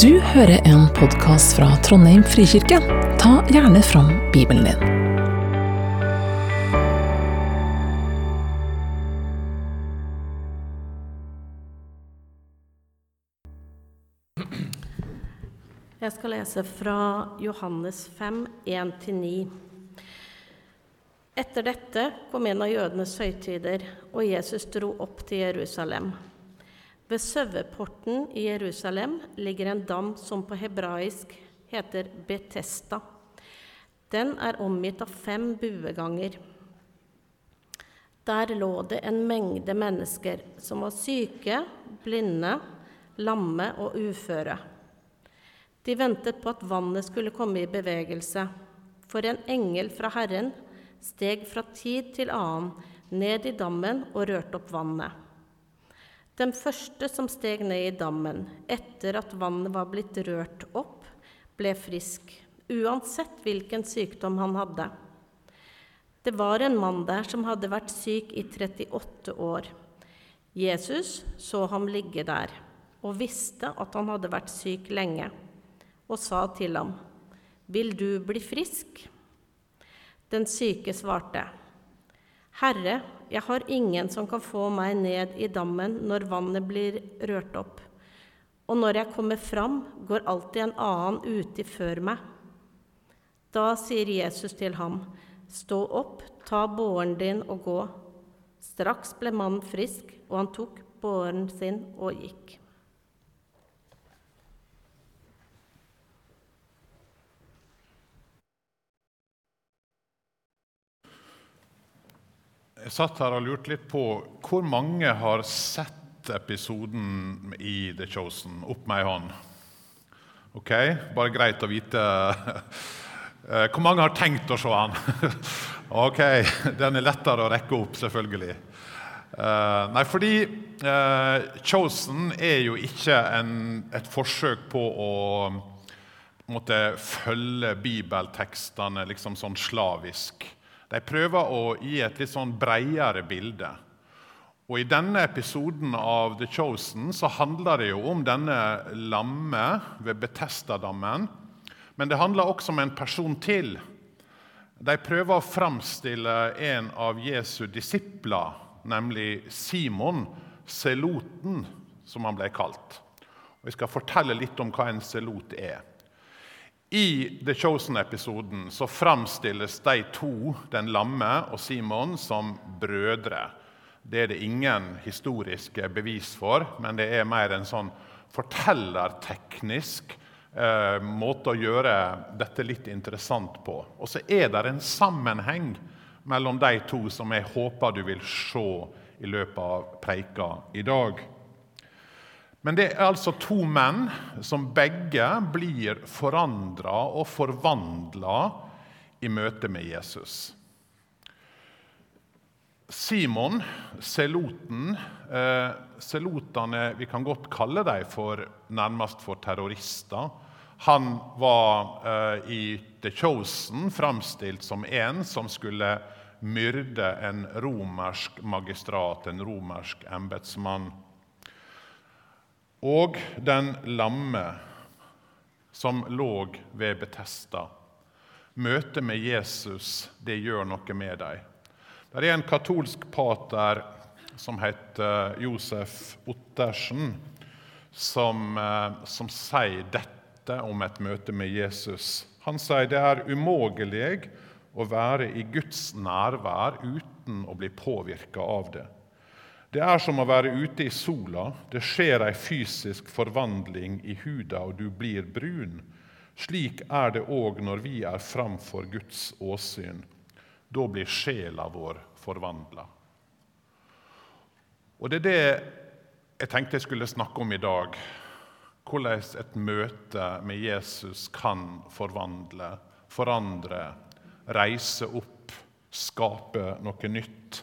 Du hører en podkast fra Trondheim frikirke. Ta gjerne fram Bibelen din. Jeg skal lese fra Johannes 5, 1-9. Etter dette kom en av jødenes høytider, og Jesus dro opp til Jerusalem. Ved Saueporten i Jerusalem ligger en dam som på hebraisk heter Betesta. Den er omgitt av fem bueganger. Der lå det en mengde mennesker som var syke, blinde, lamme og uføre. De ventet på at vannet skulle komme i bevegelse, for en engel fra Herren steg fra tid til annen ned i dammen og rørte opp vannet. Den første som steg ned i dammen etter at vannet var blitt rørt opp, ble frisk, uansett hvilken sykdom han hadde. Det var en mann der som hadde vært syk i 38 år. Jesus så ham ligge der og visste at han hadde vært syk lenge, og sa til ham, Vil du bli frisk? Den syke svarte, Herre, jeg har ingen som kan få meg ned i dammen når vannet blir rørt opp, og når jeg kommer fram, går alltid en annen uti før meg. Da sier Jesus til ham, Stå opp, ta båren din og gå. Straks ble mannen frisk, og han tok båren sin og gikk. Jeg satt her og lurte litt på hvor mange har sett episoden i The Chosen? Opp med ei hånd. Ok, bare greit å vite. Eh, hvor mange har tenkt å se den? ok, den er lettere å rekke opp, selvfølgelig. Uh, nei, fordi uh, Chosen er jo ikke en, et forsøk på å måtte følge bibeltekstene liksom sånn slavisk. De prøver å gi et litt sånn bredere bilde. Og I denne episoden av The Chosen så handler det jo om denne lamme ved Betestadammen. Men det handler også om en person til. De prøver å framstille en av Jesu disipler, nemlig Simon, seloten, som han ble kalt. Og Jeg skal fortelle litt om hva en selot er. I The Chosen-episoden så framstilles de to, den lamme og Simon, som brødre. Det er det ingen historiske bevis for, men det er mer en sånn fortellerteknisk eh, måte å gjøre dette litt interessant på. Og så er det en sammenheng mellom de to som jeg håper du vil se i løpet av preika i dag. Men det er altså to menn som begge blir forandra og forvandla i møte med Jesus. Simon, seloten eh, Selotene vi kan godt kalle dem for nærmest for terrorister. Han var eh, i The Chosen framstilt som en som skulle myrde en romersk magistrat, en romersk embetsmann. Og den lamme som lå ved Betesta. Møtet med Jesus det gjør noe med dem. Det er en katolsk pater som heter Josef Ottersen, som, eh, som sier dette om et møte med Jesus. Han sier det er umulig å være i Guds nærvær uten å bli påvirka av det. Det er som å være ute i sola. Det skjer ei fysisk forvandling i huda, og du blir brun. Slik er det òg når vi er framfor Guds åsyn. Da blir sjela vår forvandla. Og Det er det jeg tenkte jeg skulle snakke om i dag. Hvordan et møte med Jesus kan forvandle, forandre, reise opp, skape noe nytt.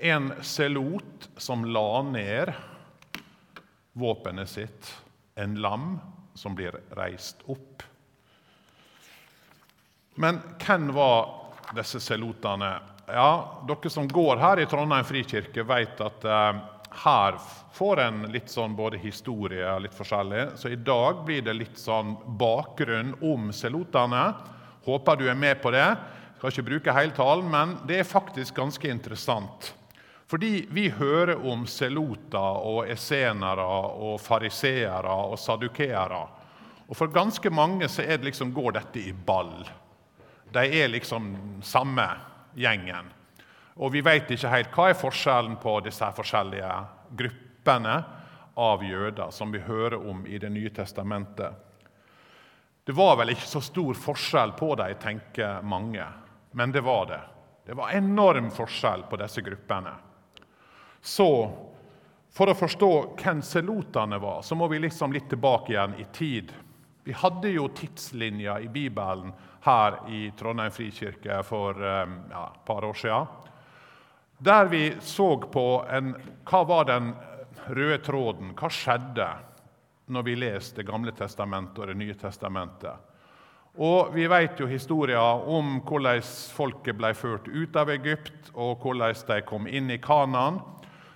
En selot som la ned våpenet sitt. En lam som blir reist opp. Men hvem var disse selotene? Ja, Dere som går her i Trondheim frikirke, vet at eh, her får en litt sånn både historie og litt forskjellig. Så i dag blir det litt sånn bakgrunn om selotene. Håper du er med på det. Skal ikke bruke hele talen, men det er faktisk ganske interessant. Fordi vi hører om seloter og esenere og fariseere og sadukeere. Og for ganske mange så det liksom, går dette i ball. De er liksom samme gjengen. Og vi vet ikke helt hva er forskjellen på disse forskjellige gruppene av jøder som vi hører om i Det nye testamentet. Det var vel ikke så stor forskjell på dem, tenker mange, men det var det. Det var enorm forskjell på disse gruppene. Så for å forstå hvem selotene var, så må vi liksom litt tilbake igjen i tid. Vi hadde jo tidslinja i Bibelen her i Trondheim frikirke for eh, ja, et par år siden. Der vi så på en, hva var den røde tråden, hva skjedde når vi leste Det gamle testamentet og Det nye testamentet. Og Vi vet jo historien om hvordan folket ble ført ut av Egypt, og hvordan de kom inn i Kanaan.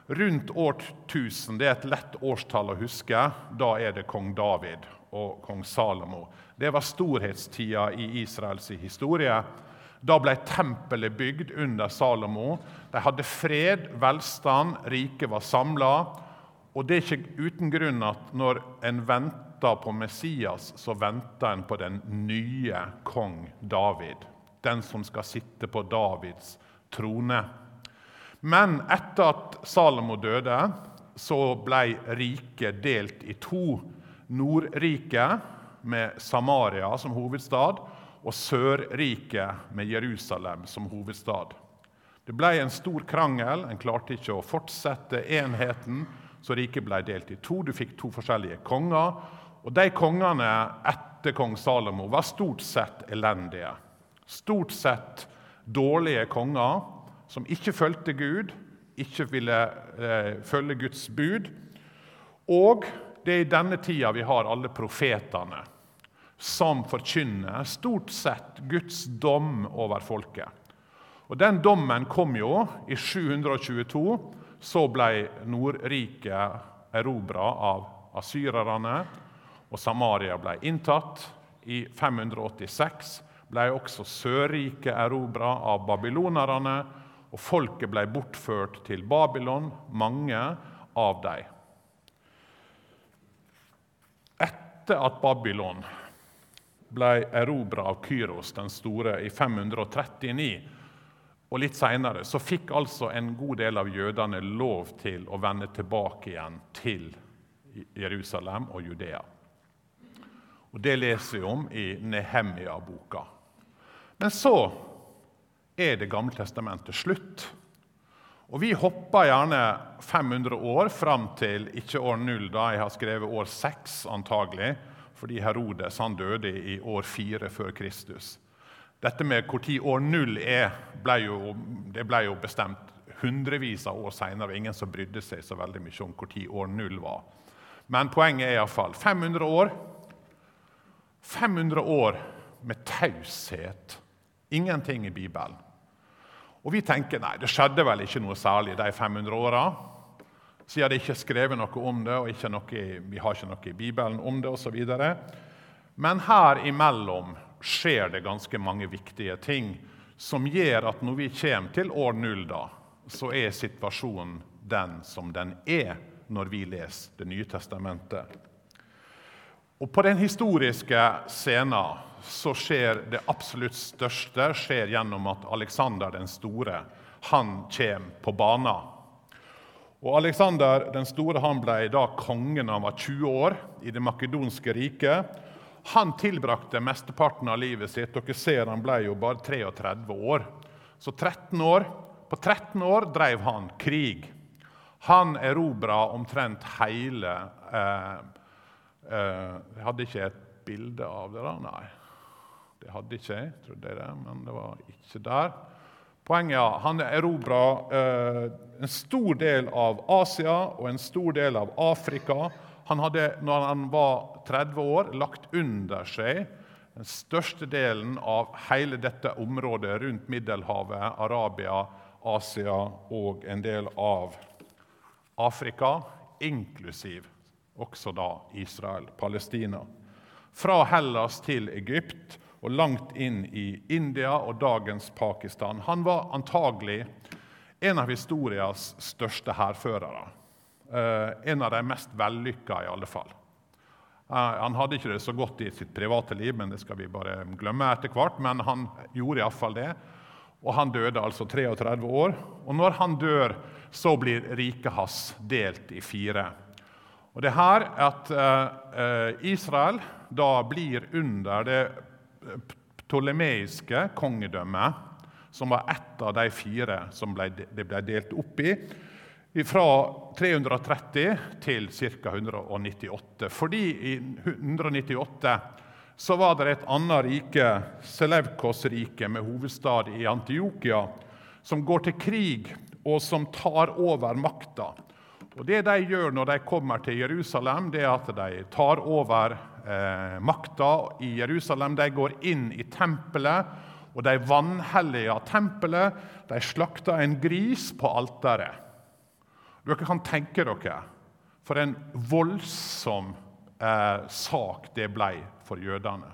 Rundt år 1000, det er et lett årstall å huske, da er det kong David og kong Salomo. Det var storhetstida i Israels historie. Da ble tempelet bygd under Salomo. De hadde fred, velstand, riket var samla. Og det er ikke uten grunn at når en venter på Messias, så venter en på den nye kong David. Den som skal sitte på Davids trone. Men etter at Salomo døde, så ble riket delt i to. Nordriket, med Samaria som hovedstad, og Sørriket med Jerusalem som hovedstad. Det ble en stor krangel. En klarte ikke å fortsette enheten, så riket ble delt i to. Du fikk to forskjellige konger. Og de kongene etter kong Salomo var stort sett elendige. Stort sett dårlige konger som ikke fulgte Gud, ikke ville eh, følge Guds bud. Og det er i denne tida vi har alle profetene som forkynner stort sett Guds dom over folket. Og Den dommen kom jo i 722. Så ble Nordriket erobra av asyrerne, og Samaria ble inntatt. I 586 ble også Sørriket erobra av babylonerne, og folket ble bortført til Babylon, mange av dem. Etter at Babylon ble erobra av Kyros den store i 539. Og Litt seinere fikk altså en god del av jødene lov til å vende tilbake igjen til Jerusalem og Judea. Og Det leser vi om i Nehemia-boka. Men så er Det gamle testamentet slutt. Og Vi hopper gjerne 500 år fram til ikke år null, da jeg har skrevet år seks antagelig fordi Herodes han døde i år fire før Kristus. Dette med når år null er, ble jo, det ble jo bestemt hundrevis av år seinere. Ingen som brydde seg så veldig mye om når år null var. Men poenget er iallfall 500 år. 500 år med taushet. Ingenting i Bibelen. Og vi tenker nei, det skjedde vel ikke noe særlig de 500 åra siden det ikke er skrevet noe om det, og noe, vi har ikke noe i Bibelen om det osv. Men her imellom skjer det ganske mange viktige ting som gjør at når vi kommer til år null, da, så er situasjonen den som den er når vi leser Det nye testamentet. Og På den historiske scenen så skjer det absolutt største skjer gjennom at Aleksander den store han kommer på banen. Og Aleksander den store han ble da kongen han var 20 år i det makedonske riket. Han tilbrakte mesteparten av livet sitt. Dere ser Han ble jo bare 33 år. Så 13 år, på 13 år drev han krig. Han erobra omtrent hele eh, eh, Jeg hadde ikke et bilde av det, da? Nei. Det hadde ikke jeg, trodde jeg det, men det var ikke der. Poenget er han erobra eh, en stor del av Asia og en stor del av Afrika. Han hadde, når han var 30 år, lagt under seg den største delen av hele dette området rundt Middelhavet, Arabia, Asia og en del av Afrika, inklusiv også da Israel, Palestina. Fra Hellas til Egypt og langt inn i India og dagens Pakistan. Han var antagelig en av historias største hærførere. Eh, en av de mest vellykka, i alle fall. Eh, han hadde ikke det så godt i sitt private liv, men det skal vi bare glemme etter hvert. Men han gjorde iallfall det. Og han døde altså 33 år. Og når han dør, så blir riket hans delt i fire. Og det er her at eh, Israel da blir under det ptolemeiske kongedømmet, som var ett av de fire som ble, det ble delt opp i fra 330 til ca. 198. Fordi i 198 så var det et annet rike, Selevkos-riket, med hovedstad i Antiokia, som går til krig, og som tar over makta. Og Det de gjør når de kommer til Jerusalem, det er at de tar over eh, makta i Jerusalem. De går inn i tempelet, og de vanhelliger tempelet. De slakter en gris på alteret. Dere kan tenke dere for en voldsom eh, sak det ble for jødene.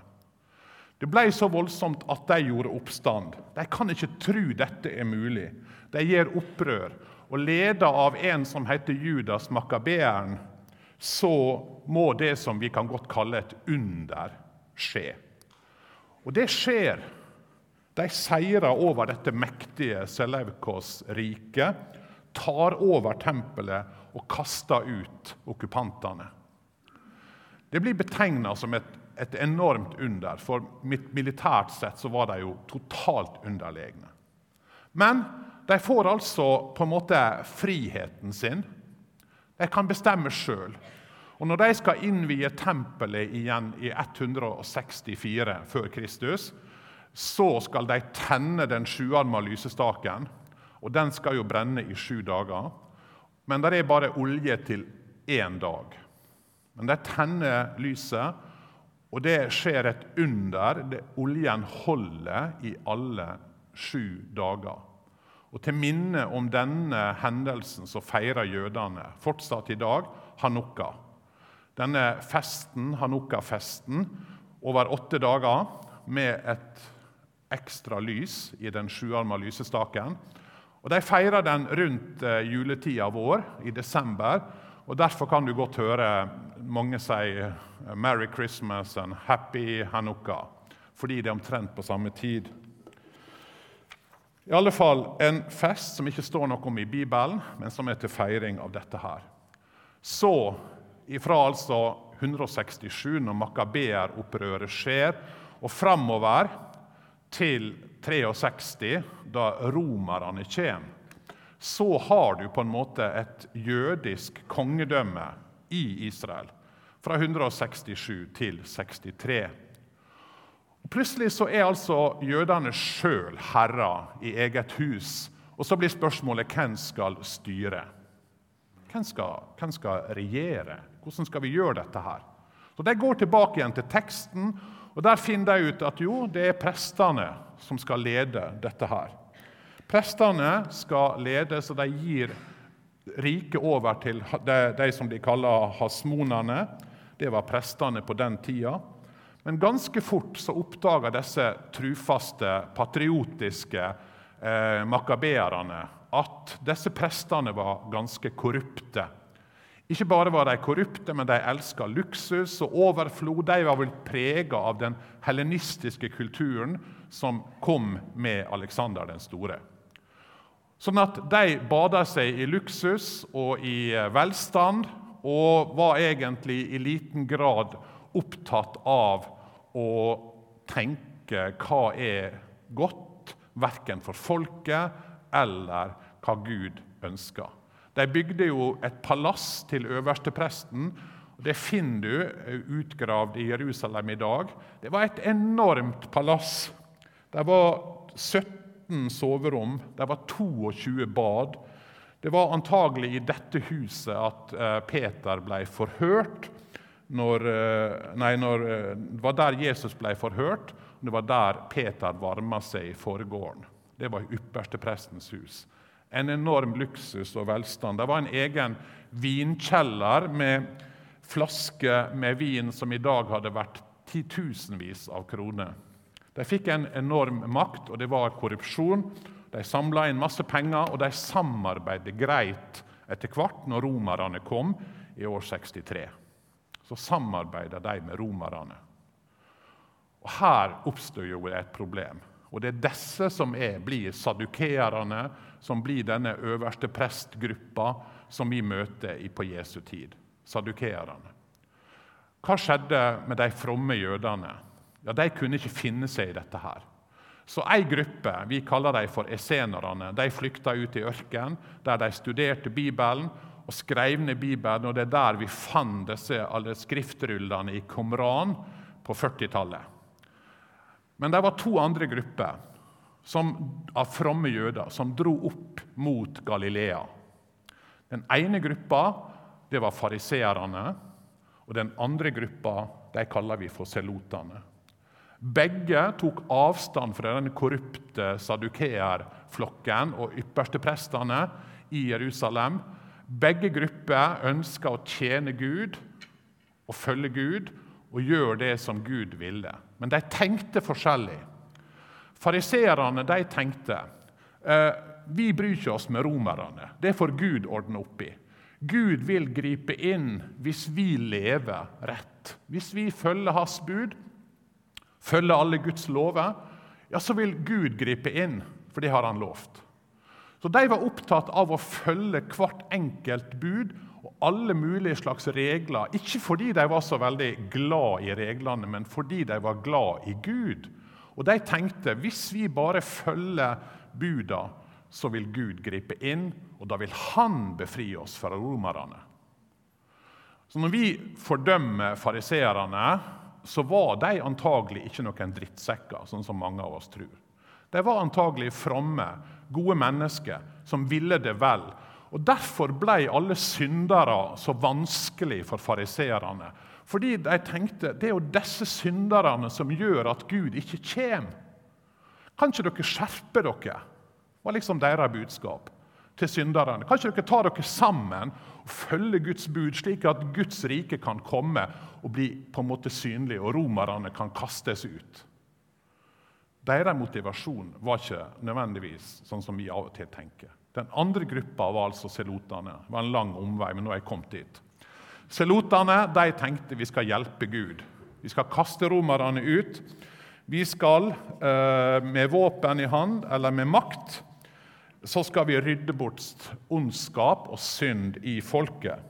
Det ble så voldsomt at de gjorde oppstand. De kan ikke tro dette er mulig. De gjør opprør. Og leda av en som heter Judas Makabeeren, så må det som vi kan godt kalle et under, skje. Og det skjer. De seirer over dette mektige Seleukos-riket, tar over tempelet og kaster ut okkupantene. Det blir betegna som et, et, enormt under, for militært sett så var de jo totalt underlegne. Men de får altså på en måte friheten sin. De kan bestemme sjøl. Og når de skal innvie tempelet igjen i 164 før Kristus, så skal de tenne den sjuarma lysestaken og den skal jo brenne i sju dager. Men det er bare olje til én dag. Men de tenner lyset, og det skjer et under. Det, oljen holder i alle sju dager. Og Til minne om denne hendelsen så feirer jødene fortsatt i dag hanukka. Denne festen, hanukka-festen over åtte dager med et ekstra lys i den sjuarma lysestaken. Og De feirer den rundt eh, juletida vår, i desember. og Derfor kan du godt høre mange si eh, 'Merry Christmas' and 'Happy Hanukka', fordi det er omtrent på samme tid. I alle fall en fest som ikke står noe om i Bibelen, men som er til feiring av dette her. Så, ifra altså 167, når makabeeropprøret skjer, og framover til 63, da romerne kommer, så har du på en måte et jødisk kongedømme i Israel. Fra 167 til 63. Plutselig så er altså jødene sjøl herrer i eget hus. Og så blir spørsmålet hvem skal styre? Hvem skal, hvem skal regjere? Hvordan skal vi gjøre dette her? Så De går tilbake igjen til teksten og Der finner de ut at jo, det er prestene som skal lede dette her. Prestene skal lede, så de gir riket over til de, de som de kaller hasmonene. Det var prestene på den tida. Men ganske fort så oppdaga disse trufaste, patriotiske eh, makabeerne at disse prestene var ganske korrupte. Ikke bare var de korrupte, men de elska luksus og overflod. De var vel prega av den helenistiske kulturen som kom med Aleksander den store. Sånn at de bada seg i luksus og i eh, velstand og var egentlig i liten grad opptatt av å tenke hva er godt, verken for folket eller hva Gud ønsker. De bygde jo et palass til øverstepresten. Det finner du eh, utgravd i Jerusalem i dag. Det var et enormt palass. Det var 17 soverom, det var 22 bad. Det var antagelig i dette huset at eh, Peter ble forhørt. Når, eh, nei, når, det var der Jesus ble forhørt. og Det var der Peter varma seg i forgården. Det var yppersteprestens hus. En enorm luksus og velstand. Det var en egen vinkjeller med flasker med vin som i dag hadde vært titusenvis av kroner. De fikk en enorm makt, og det var korrupsjon. De samla inn masse penger, og de samarbeidet greit etter hvert når romerne kom i år 63. Så samarbeider de med romerne. Og Her oppstår jo et problem. Og Det er disse som er, blir sadukeerne, som blir denne øverste prestgruppa som vi møter på Jesu tid. Sadukeerne. Hva skjedde med de fromme jødene? Ja, De kunne ikke finne seg i dette. her. Så ei gruppe, vi kaller dem for esenerne, de flykta ut i ørkenen, der de studerte Bibelen og skrev ned Bibelen. og Det er der vi fant disse alle skriftrullene i Qumran på 40-tallet. Men det var to andre grupper som, av fromme jøder som dro opp mot Galilea. Den ene gruppa det var fariseerne, og den andre gruppa de kaller vi for selotene. Begge tok avstand fra den korrupte sadukeerflokken og yppersteprestene i Jerusalem. Begge grupper ønsker å tjene Gud og følge Gud og gjøre det som Gud ville. Men de tenkte forskjellig. Fariseerne tenkte eh, vi bryr ikke oss med romerne. Det får Gud ordne opp i. Gud vil gripe inn hvis vi lever rett. Hvis vi følger Hans bud, følger alle Guds lover, ja, så vil Gud gripe inn, for det har han lovt. Så De var opptatt av å følge hvert enkelt bud og alle mulige slags regler. Ikke fordi de var så veldig glad i reglene, men fordi de var glad i Gud. Og de tenkte hvis vi bare følger buda, så vil Gud gripe inn, og da vil Han befri oss fra romerne. Så når vi fordømmer fariseerne, så var de antagelig ikke noen drittsekker, sånn som mange av oss tror. De var antagelig fromme, gode mennesker som ville det vel, og Derfor ble alle syndere så vanskelig for fariseerne. Fordi de tenkte det er jo disse synderne som gjør at Gud ikke kommer. Kan ikke dere skjerpe dere? Det var liksom deres budskap til synderne. Kan ikke dere ta dere sammen og følge Guds bud, slik at Guds rike kan komme og bli på en måte synlig, og romerne kan kastes ut? Deres motivasjon var ikke nødvendigvis sånn som vi av og til tenker. Den andre gruppa var altså selotene. Det var en lang omvei, men nå er jeg kommet dit. Selotene de tenkte vi skal hjelpe Gud. Vi skal kaste romerne ut. Vi skal eh, med våpen i hand eller med makt så skal vi rydde bort ondskap og synd i folket.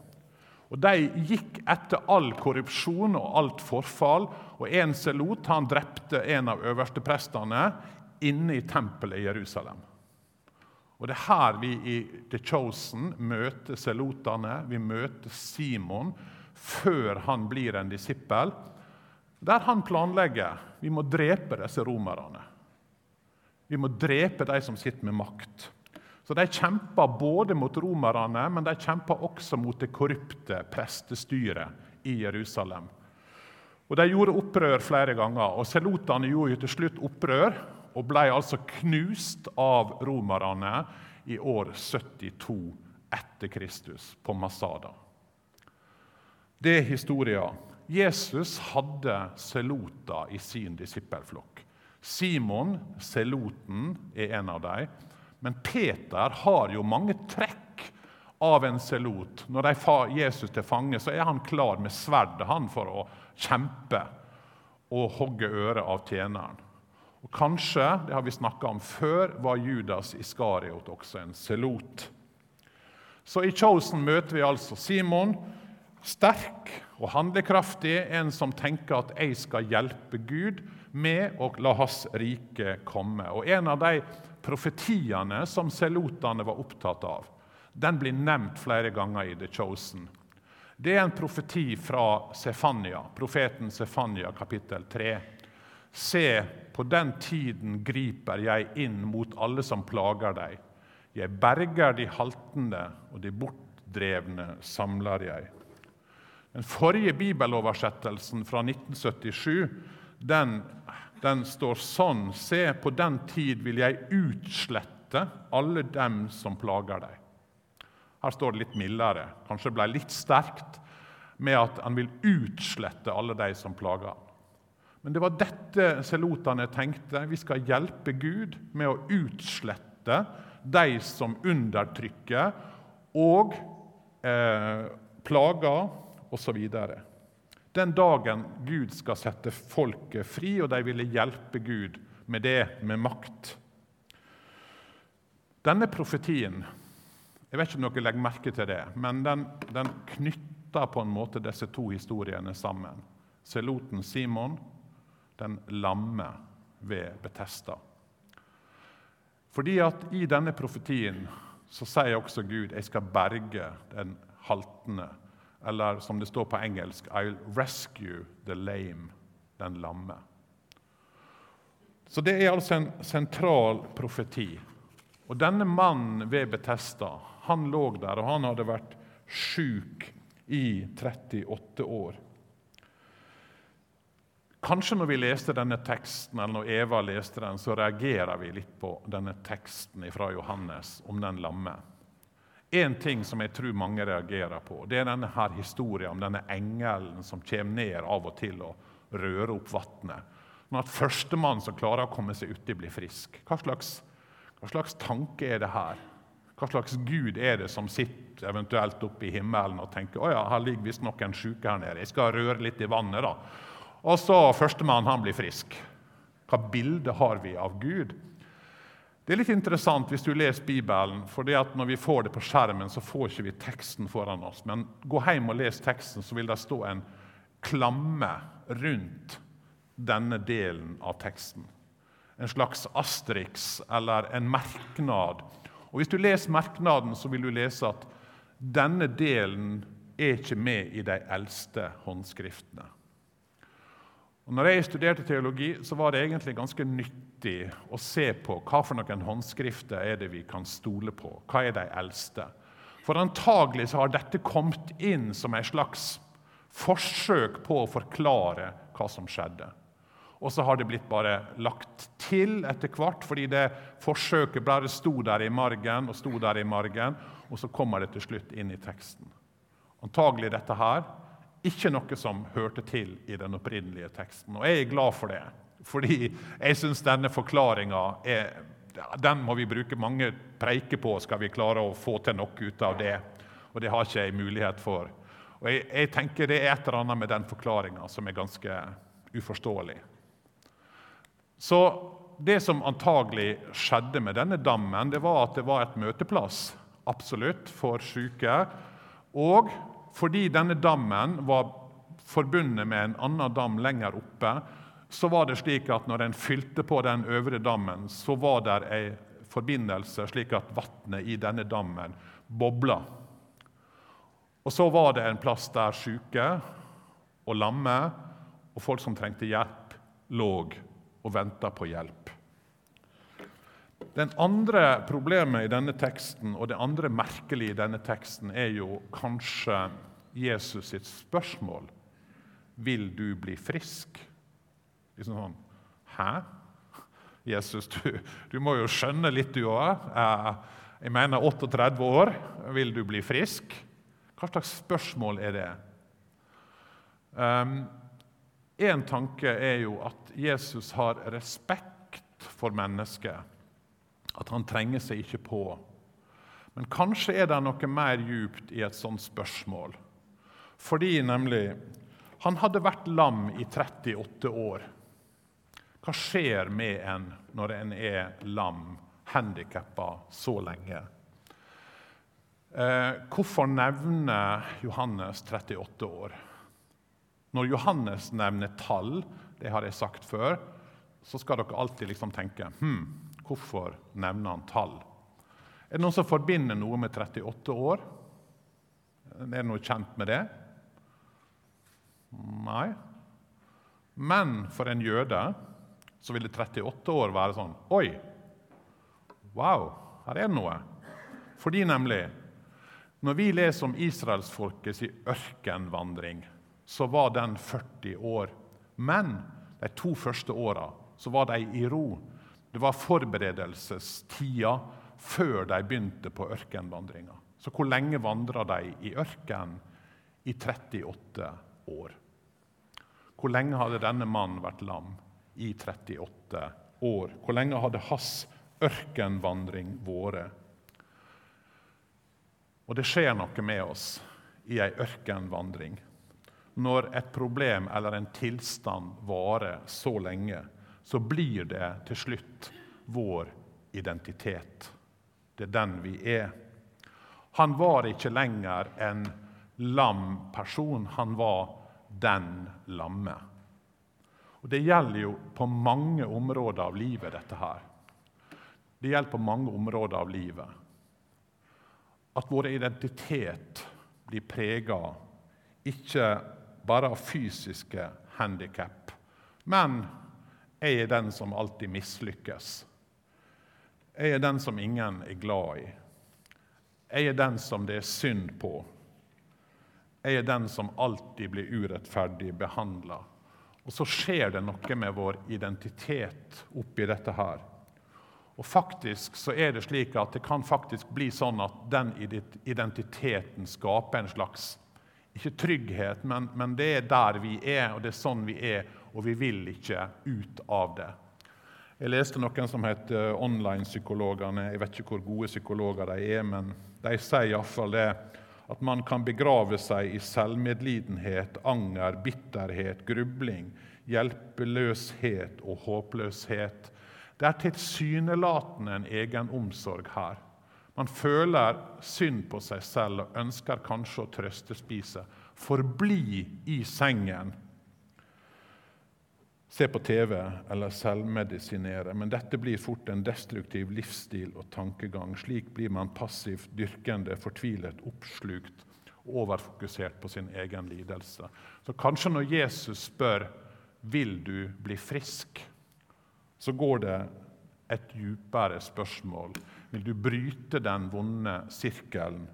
Og De gikk etter all korrupsjon og alt forfall. Og En selot han drepte en av øversteprestene inne i tempelet i Jerusalem. Og Det er her vi i The Chosen møter selotene. Vi møter Simon før han blir en disippel. Der han planlegger vi må drepe disse romerne. Vi må drepe de som sitter med makt. Så De kjemper både mot romerne, men de kjemper også mot det korrupte prestestyret i Jerusalem. Og De gjorde opprør flere ganger, og selotene gjorde jo til slutt opprør og ble altså knust av romerne i år 72 etter Kristus, på Masada. Det er historien. Jesus hadde selota i sin disippelflokk. Simon, seloten, er en av dem. Men Peter har jo mange trekk av en selot. Når de får Jesus til fange, så er han klar med sverdet han for å kjempe og hogge øret av tjeneren. Og Kanskje det har vi om før, var Judas Iskariot også en selot. Så i Chosen møter vi altså Simon, sterk og handlekraftig, en som tenker at 'jeg skal hjelpe Gud med å la hans rike komme'. Og En av de profetiene som selotene var opptatt av, den blir nevnt flere ganger i The Chosen. Det er en profeti fra Sefania, profeten Sefania, kapittel 3. Se, på den tiden griper jeg inn mot alle som plager deg. Jeg berger de haltende, og de bortdrevne samler jeg. Den forrige bibeloversettelsen fra 1977 den, den står sånn Se, på den tid vil jeg utslette alle dem som plager deg. Her står det litt mildere. Kanskje det ble litt sterkt med at han vil utslette alle de som plager han. Men det var dette selotene tenkte. Vi skal hjelpe Gud med å utslette de som undertrykker og eh, plager osv. Den dagen Gud skal sette folket fri, og de ville hjelpe Gud med det, med makt. Denne profetien jeg vet ikke om dere legger merke til det, men den, den knytter på en måte disse to historiene sammen. Seloten Simon, den lamme ved Betesta. Fordi at i denne profetien så sier også Gud jeg skal berge den haltende. Eller som det står på engelsk I'll rescue the lame, den lamme. Så det er altså en sentral profeti. Og denne mannen ved Betesta han lå der, og han hadde vært sjuk i 38 år. Kanskje når vi leste denne teksten, eller når Eva leste den, så reagerer vi litt på denne teksten fra Johannes om den lamme. En ting som jeg tror mange reagerer på, det er denne her historien om denne engelen som kommer ned av og til og rører opp vannet. Når at førstemann som klarer å komme seg uti, blir frisk. Hva slags hva slags tanke er det her? Hva slags gud er det som sitter eventuelt oppe i himmelen og tenker å ja, her ligger visstnok en syke her nede, jeg skal røre litt i vannet, da. Og så førstemann, han blir frisk. Hva bilde har vi av Gud? Det er litt interessant hvis du leser Bibelen, for når vi får det på skjermen, så får ikke vi teksten foran oss. Men gå hjem og les teksten, så vil det stå en klamme rundt denne delen av teksten en slags asterix eller en merknad. Og Hvis du leser merknaden, så vil du lese at denne delen er ikke med i de eldste håndskriftene. Og når jeg studerte teologi, så var det egentlig ganske nyttig å se på hva for noen håndskrifter er det vi kan stole på. Hva er de eldste? For antagelig så har dette kommet inn som en slags forsøk på å forklare hva som skjedde. Og så har det blitt bare lagt til etter hvert, fordi det forsøket bare sto der i margen og sto der i margen, og så kommer det til slutt inn i teksten. Antagelig dette her ikke noe som hørte til i den opprinnelige teksten. Og jeg er glad for det, fordi jeg syns denne forklaringa den må vi bruke mange preiker på, skal vi klare å få til noe ut av det. Og det har ikke jeg mulighet for. Og jeg, jeg tenker Det er et eller annet med den forklaringa som er ganske uforståelig. Så det som antagelig skjedde med denne dammen, det var at det var et møteplass absolutt for syke. Og fordi denne dammen var forbundet med en annen dam lenger oppe, så var det slik at når en fylte på den øvre dammen, så var det ei forbindelse slik at vannet i denne dammen bobla. Og så var det en plass der syke og lamme og folk som trengte hjelp, lå og venter på hjelp. Den andre problemet i denne teksten, og det andre merkelige i denne teksten, er jo kanskje Jesus sitt spørsmål. Vil du bli frisk? Liksom sånn Hæ? Jesus, du, du må jo skjønne litt, du òg. Eh, jeg mener 38 år. Vil du bli frisk? Hva slags spørsmål er det? Um, en tanke er jo at Jesus har respekt for mennesket. At han trenger seg ikke på. Men kanskje er det noe mer djupt i et sånt spørsmål. Fordi nemlig Han hadde vært lam i 38 år. Hva skjer med en når en er lam, handikappa, så lenge? Eh, hvorfor nevner Johannes 38 år? Når Johannes nevner tall, det har jeg sagt før, så skal dere alltid liksom tenke hm, hvorfor nevner han tall? Er det noen som forbinder noe med 38 år? Er det noe kjent med det? Nei. Men for en jøde så ville 38 år være sånn Oi! Wow, her er det noe. Fordi nemlig Når vi leser om israelsfolkets ørkenvandring så var den 40 år. Men de to første åra var de i ro. Det var forberedelsestida før de begynte på ørkenvandringa. Så hvor lenge vandra de i ørkenen? I 38 år. Hvor lenge hadde denne mannen vært lam? I 38 år. Hvor lenge hadde hans ørkenvandring vært? Og det skjer noe med oss i ei ørkenvandring. Når et problem eller en tilstand varer så lenge, så blir det til slutt vår identitet. Det er den vi er. Han var ikke lenger en lam person, han var den lamme. Og Det gjelder jo på mange områder av livet, dette her. Det gjelder på mange områder av livet. At vår identitet blir prega ikke bare av fysiske handikap, men jeg er den som alltid mislykkes. Jeg er den som ingen er glad i. Jeg er den som det er synd på. Jeg er den som alltid blir urettferdig behandla. Og så skjer det noe med vår identitet oppi dette her. Og faktisk så er det slik at det kan faktisk bli sånn at den identiteten skaper en slags ikke trygghet, men, men det er der vi er, og det er sånn vi er, og vi vil ikke ut av det. Jeg leste noen som heter online-psykologene. Jeg vet ikke hvor gode psykologer de er, men de sier iallfall det at man kan begrave seg i selvmedlidenhet, anger, bitterhet, grubling, hjelpeløshet og håpløshet. Det er tilsynelatende en egen omsorg her. Man føler synd på seg selv og ønsker kanskje å trøstespise. Forbli i sengen se på TV eller selvmedisinere, men dette blir fort en destruktiv livsstil og tankegang. Slik blir man passivt dyrkende, fortvilet, oppslukt, overfokusert på sin egen lidelse. Så kanskje når Jesus spør vil du bli frisk, så går det et djupere spørsmål. Vil du bryte den vonde sirkelen?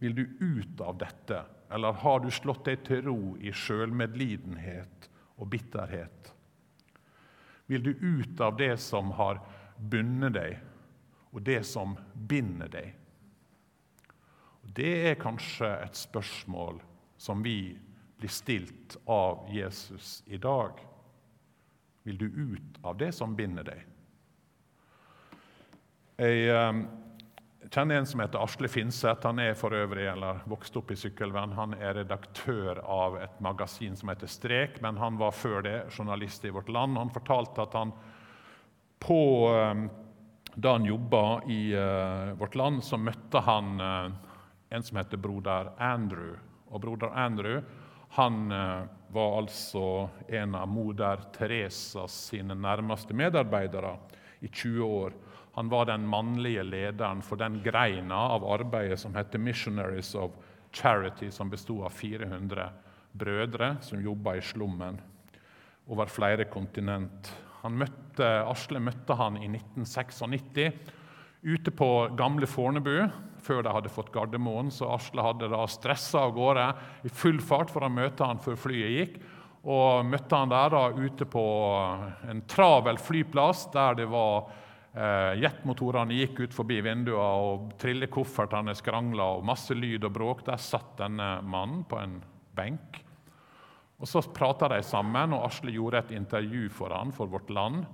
Vil du ut av dette, eller har du slått deg til ro i sjølmedlidenhet og bitterhet? vil du ut av det som har bundet deg, og det som binder deg? Det er kanskje et spørsmål som vi blir stilt av Jesus i dag. Vil du ut av det som binder deg? Jeg eh, kjenner en som heter Asle Finseth. Han er for øvrig, eller vokste opp i Sykkylven. Han er redaktør av et magasin som heter Strek, men han var før det journalist i Vårt Land. Han fortalte at han på eh, da han jobba i uh, Vårt Land, så møtte han uh, en som heter broder Andrew. Og broder Andrew han uh, var altså en av moder Teresas sine nærmeste medarbeidere i 20 år. Han var den mannlige lederen for den greina av arbeidet som heter Missionaries of Charity, som bestod av 400 brødre som jobba i slummen over flere kontinent. Møtte, Asle møtte han i 1996 ute på gamle Fornebu før de hadde fått Gardermoen. Så Asle hadde da stressa av gårde i full fart for å møte han før flyet gikk. Og møtte han der da ute på en travel flyplass der det var jetmotorene gikk ut forbi vinduene, og trillekoffertene skrangla, og masse lyd og bråk. Der satt denne mannen på en benk. Og Så prata de sammen, og Asle gjorde et intervju for han for Vårt Land.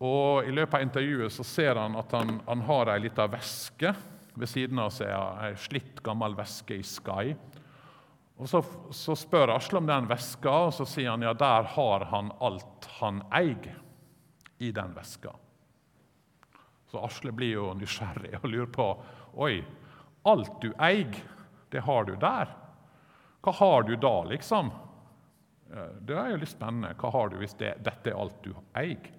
Og I løpet av intervjuet så ser han at han, han har ei lita veske ved siden av seg. Ei slitt, gammel veske i Sky. Og så, så spør Asle om den veska, og så sier han ja, der har han alt han eier i den veska. Så Asle blir jo nysgjerrig og lurer på Oi, alt du eier, det har du der. Hva har du da, liksom? Det er jo litt spennende. Hva har du hvis det, dette er alt du eier?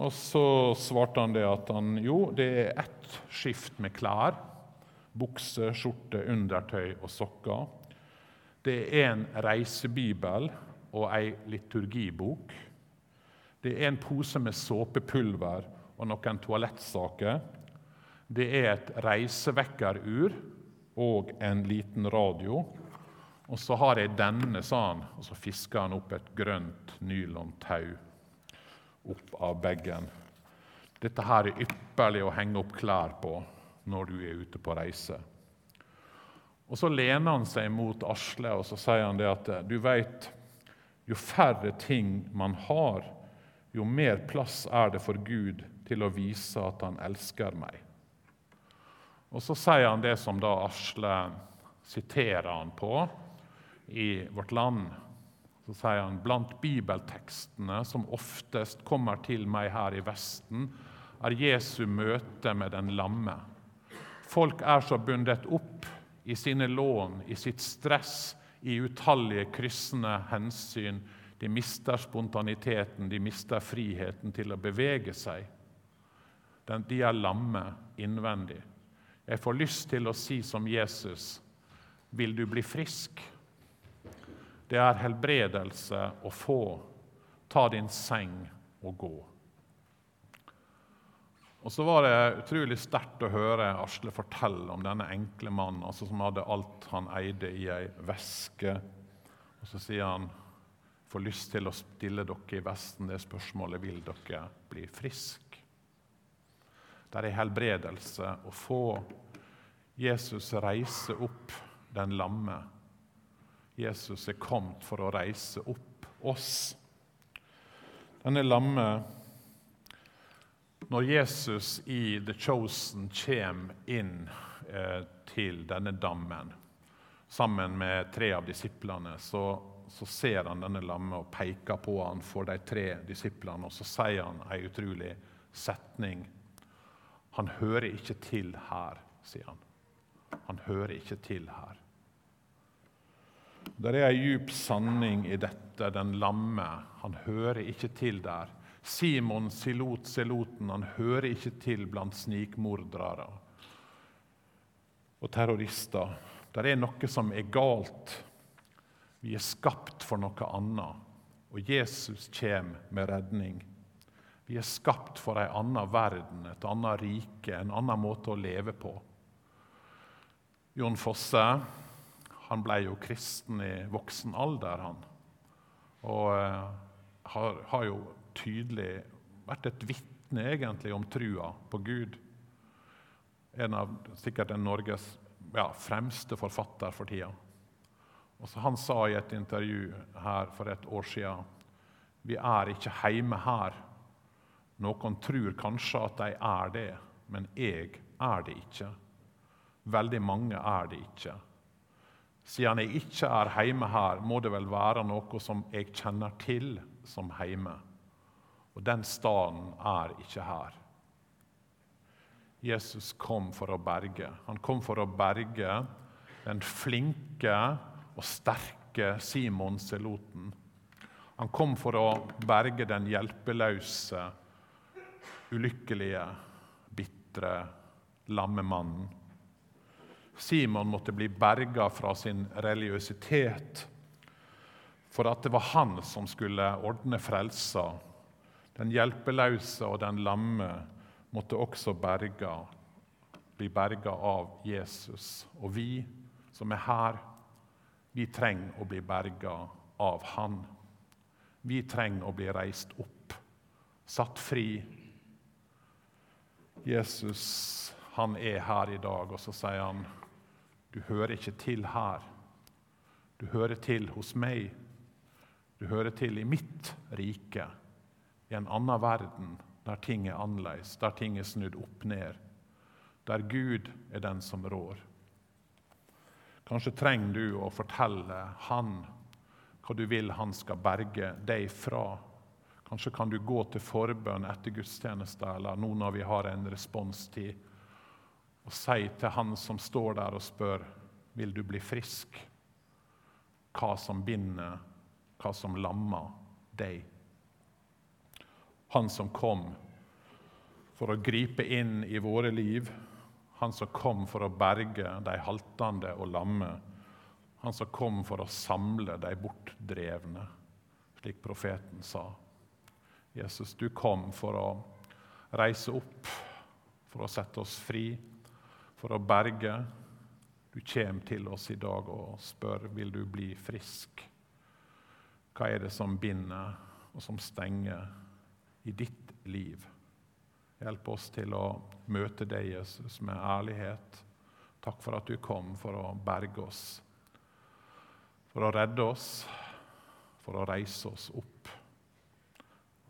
Og så svarte han det at han, jo, det er ett skift med klær. Bukse, skjorte, undertøy og sokker. Det er en reisebibel og ei liturgibok. Det er en pose med såpepulver og noen toalettsaker. Det er et reisevekkerur og en liten radio. Og så har jeg denne, sa han, og så fisker han opp et grønt nylontau opp av bagen. Dette her er ypperlig å henge opp klær på når du er ute på reise. Og Så lener han seg mot Asle og så sier han det at du vet, jo færre ting man har, jo mer plass er det for Gud til å vise at han elsker meg. Og Så sier han det som da Asle siterer han på i Vårt Land. Så sier han blant bibeltekstene som oftest kommer til meg her i Vesten, er Jesu møte med den lamme. Folk er så bundet opp i sine lån, i sitt stress, i utallige kryssende hensyn. De mister spontaniteten, de mister friheten til å bevege seg. De er lamme innvendig. Jeg får lyst til å si som Jesus.: Vil du bli frisk? Det er helbredelse å få. Ta din seng og gå. Og så var det utrolig sterkt å høre Asle fortelle om denne enkle mannen altså som hadde alt han eide i ei veske. Og så sier han får lyst til å stille dere i Vesten det spørsmålet vil dere bli friske. Det er helbredelse å få. Jesus reise opp den lamme Jesus er kommet for å reise opp oss. Denne lamme Når Jesus i The Chosen kommer inn eh, til denne dammen sammen med tre av disiplene, så, så ser han denne lamme og peker på han for de tre disiplene. Og så sier han en utrolig setning. Han hører ikke til her, sier han. Han hører ikke til her. Det er ei djup sanning i dette. Den lamme, han hører ikke til der. Simon Silot Seloten, han hører ikke til blant snikmordere og terrorister. Det er noe som er galt. Vi er skapt for noe annet, og Jesus kommer med redning. Vi er skapt for en annen verden, et annet rike, en annen måte å leve på. Jon Fosse han ble jo kristen i voksen alder, han. Og uh, har, har, jo tydelig vært et vitne egentlig om trua på Gud. En av sikkert en Norges ja, fremste forfatter for tida. Og Han sa i et intervju her for et år siden vi er ikke hjemme her. Noen tror kanskje at de er det, men jeg er det ikke. Veldig mange er det ikke. Siden jeg ikke er hjemme her, må det vel være noe som jeg kjenner til som hjemme. Og den staden er ikke her. Jesus kom for å berge. Han kom for å berge den flinke og sterke Simon Seloten. Han kom for å berge den hjelpeløse, ulykkelige, bitre lammemannen. Simon måtte bli berga fra sin religiøsitet for at det var han som skulle ordne frelsa. Den hjelpeløse og den lamme måtte også berga, bli berga av Jesus. Og vi som er her, vi trenger å bli berga av Han. Vi trenger å bli reist opp, satt fri. Jesus, han er her i dag, og så sier han du hører ikke til her. Du hører til hos meg. Du hører til i mitt rike, i en annen verden der ting er annerledes, der ting er snudd opp ned, der Gud er den som rår. Kanskje trenger du å fortelle Han hva du vil han skal berge deg fra. Kanskje kan du gå til forbønn etter gudstjeneste eller nå når vi har en responstid og si til han som står der og spør vil du bli frisk, hva som binder, hva som lammer deg. Han som kom for å gripe inn i våre liv, han som kom for å berge de haltende og lamme, han som kom for å samle de bortdrevne, slik profeten sa. Jesus, du kom for å reise opp, for å sette oss fri for å berge. Du kommer til oss i dag og spør vil du bli frisk. Hva er det som binder og som stenger i ditt liv? Hjelp oss til å møte deg, Jesus, med ærlighet. Takk for at du kom for å berge oss, for å redde oss, for å reise oss opp.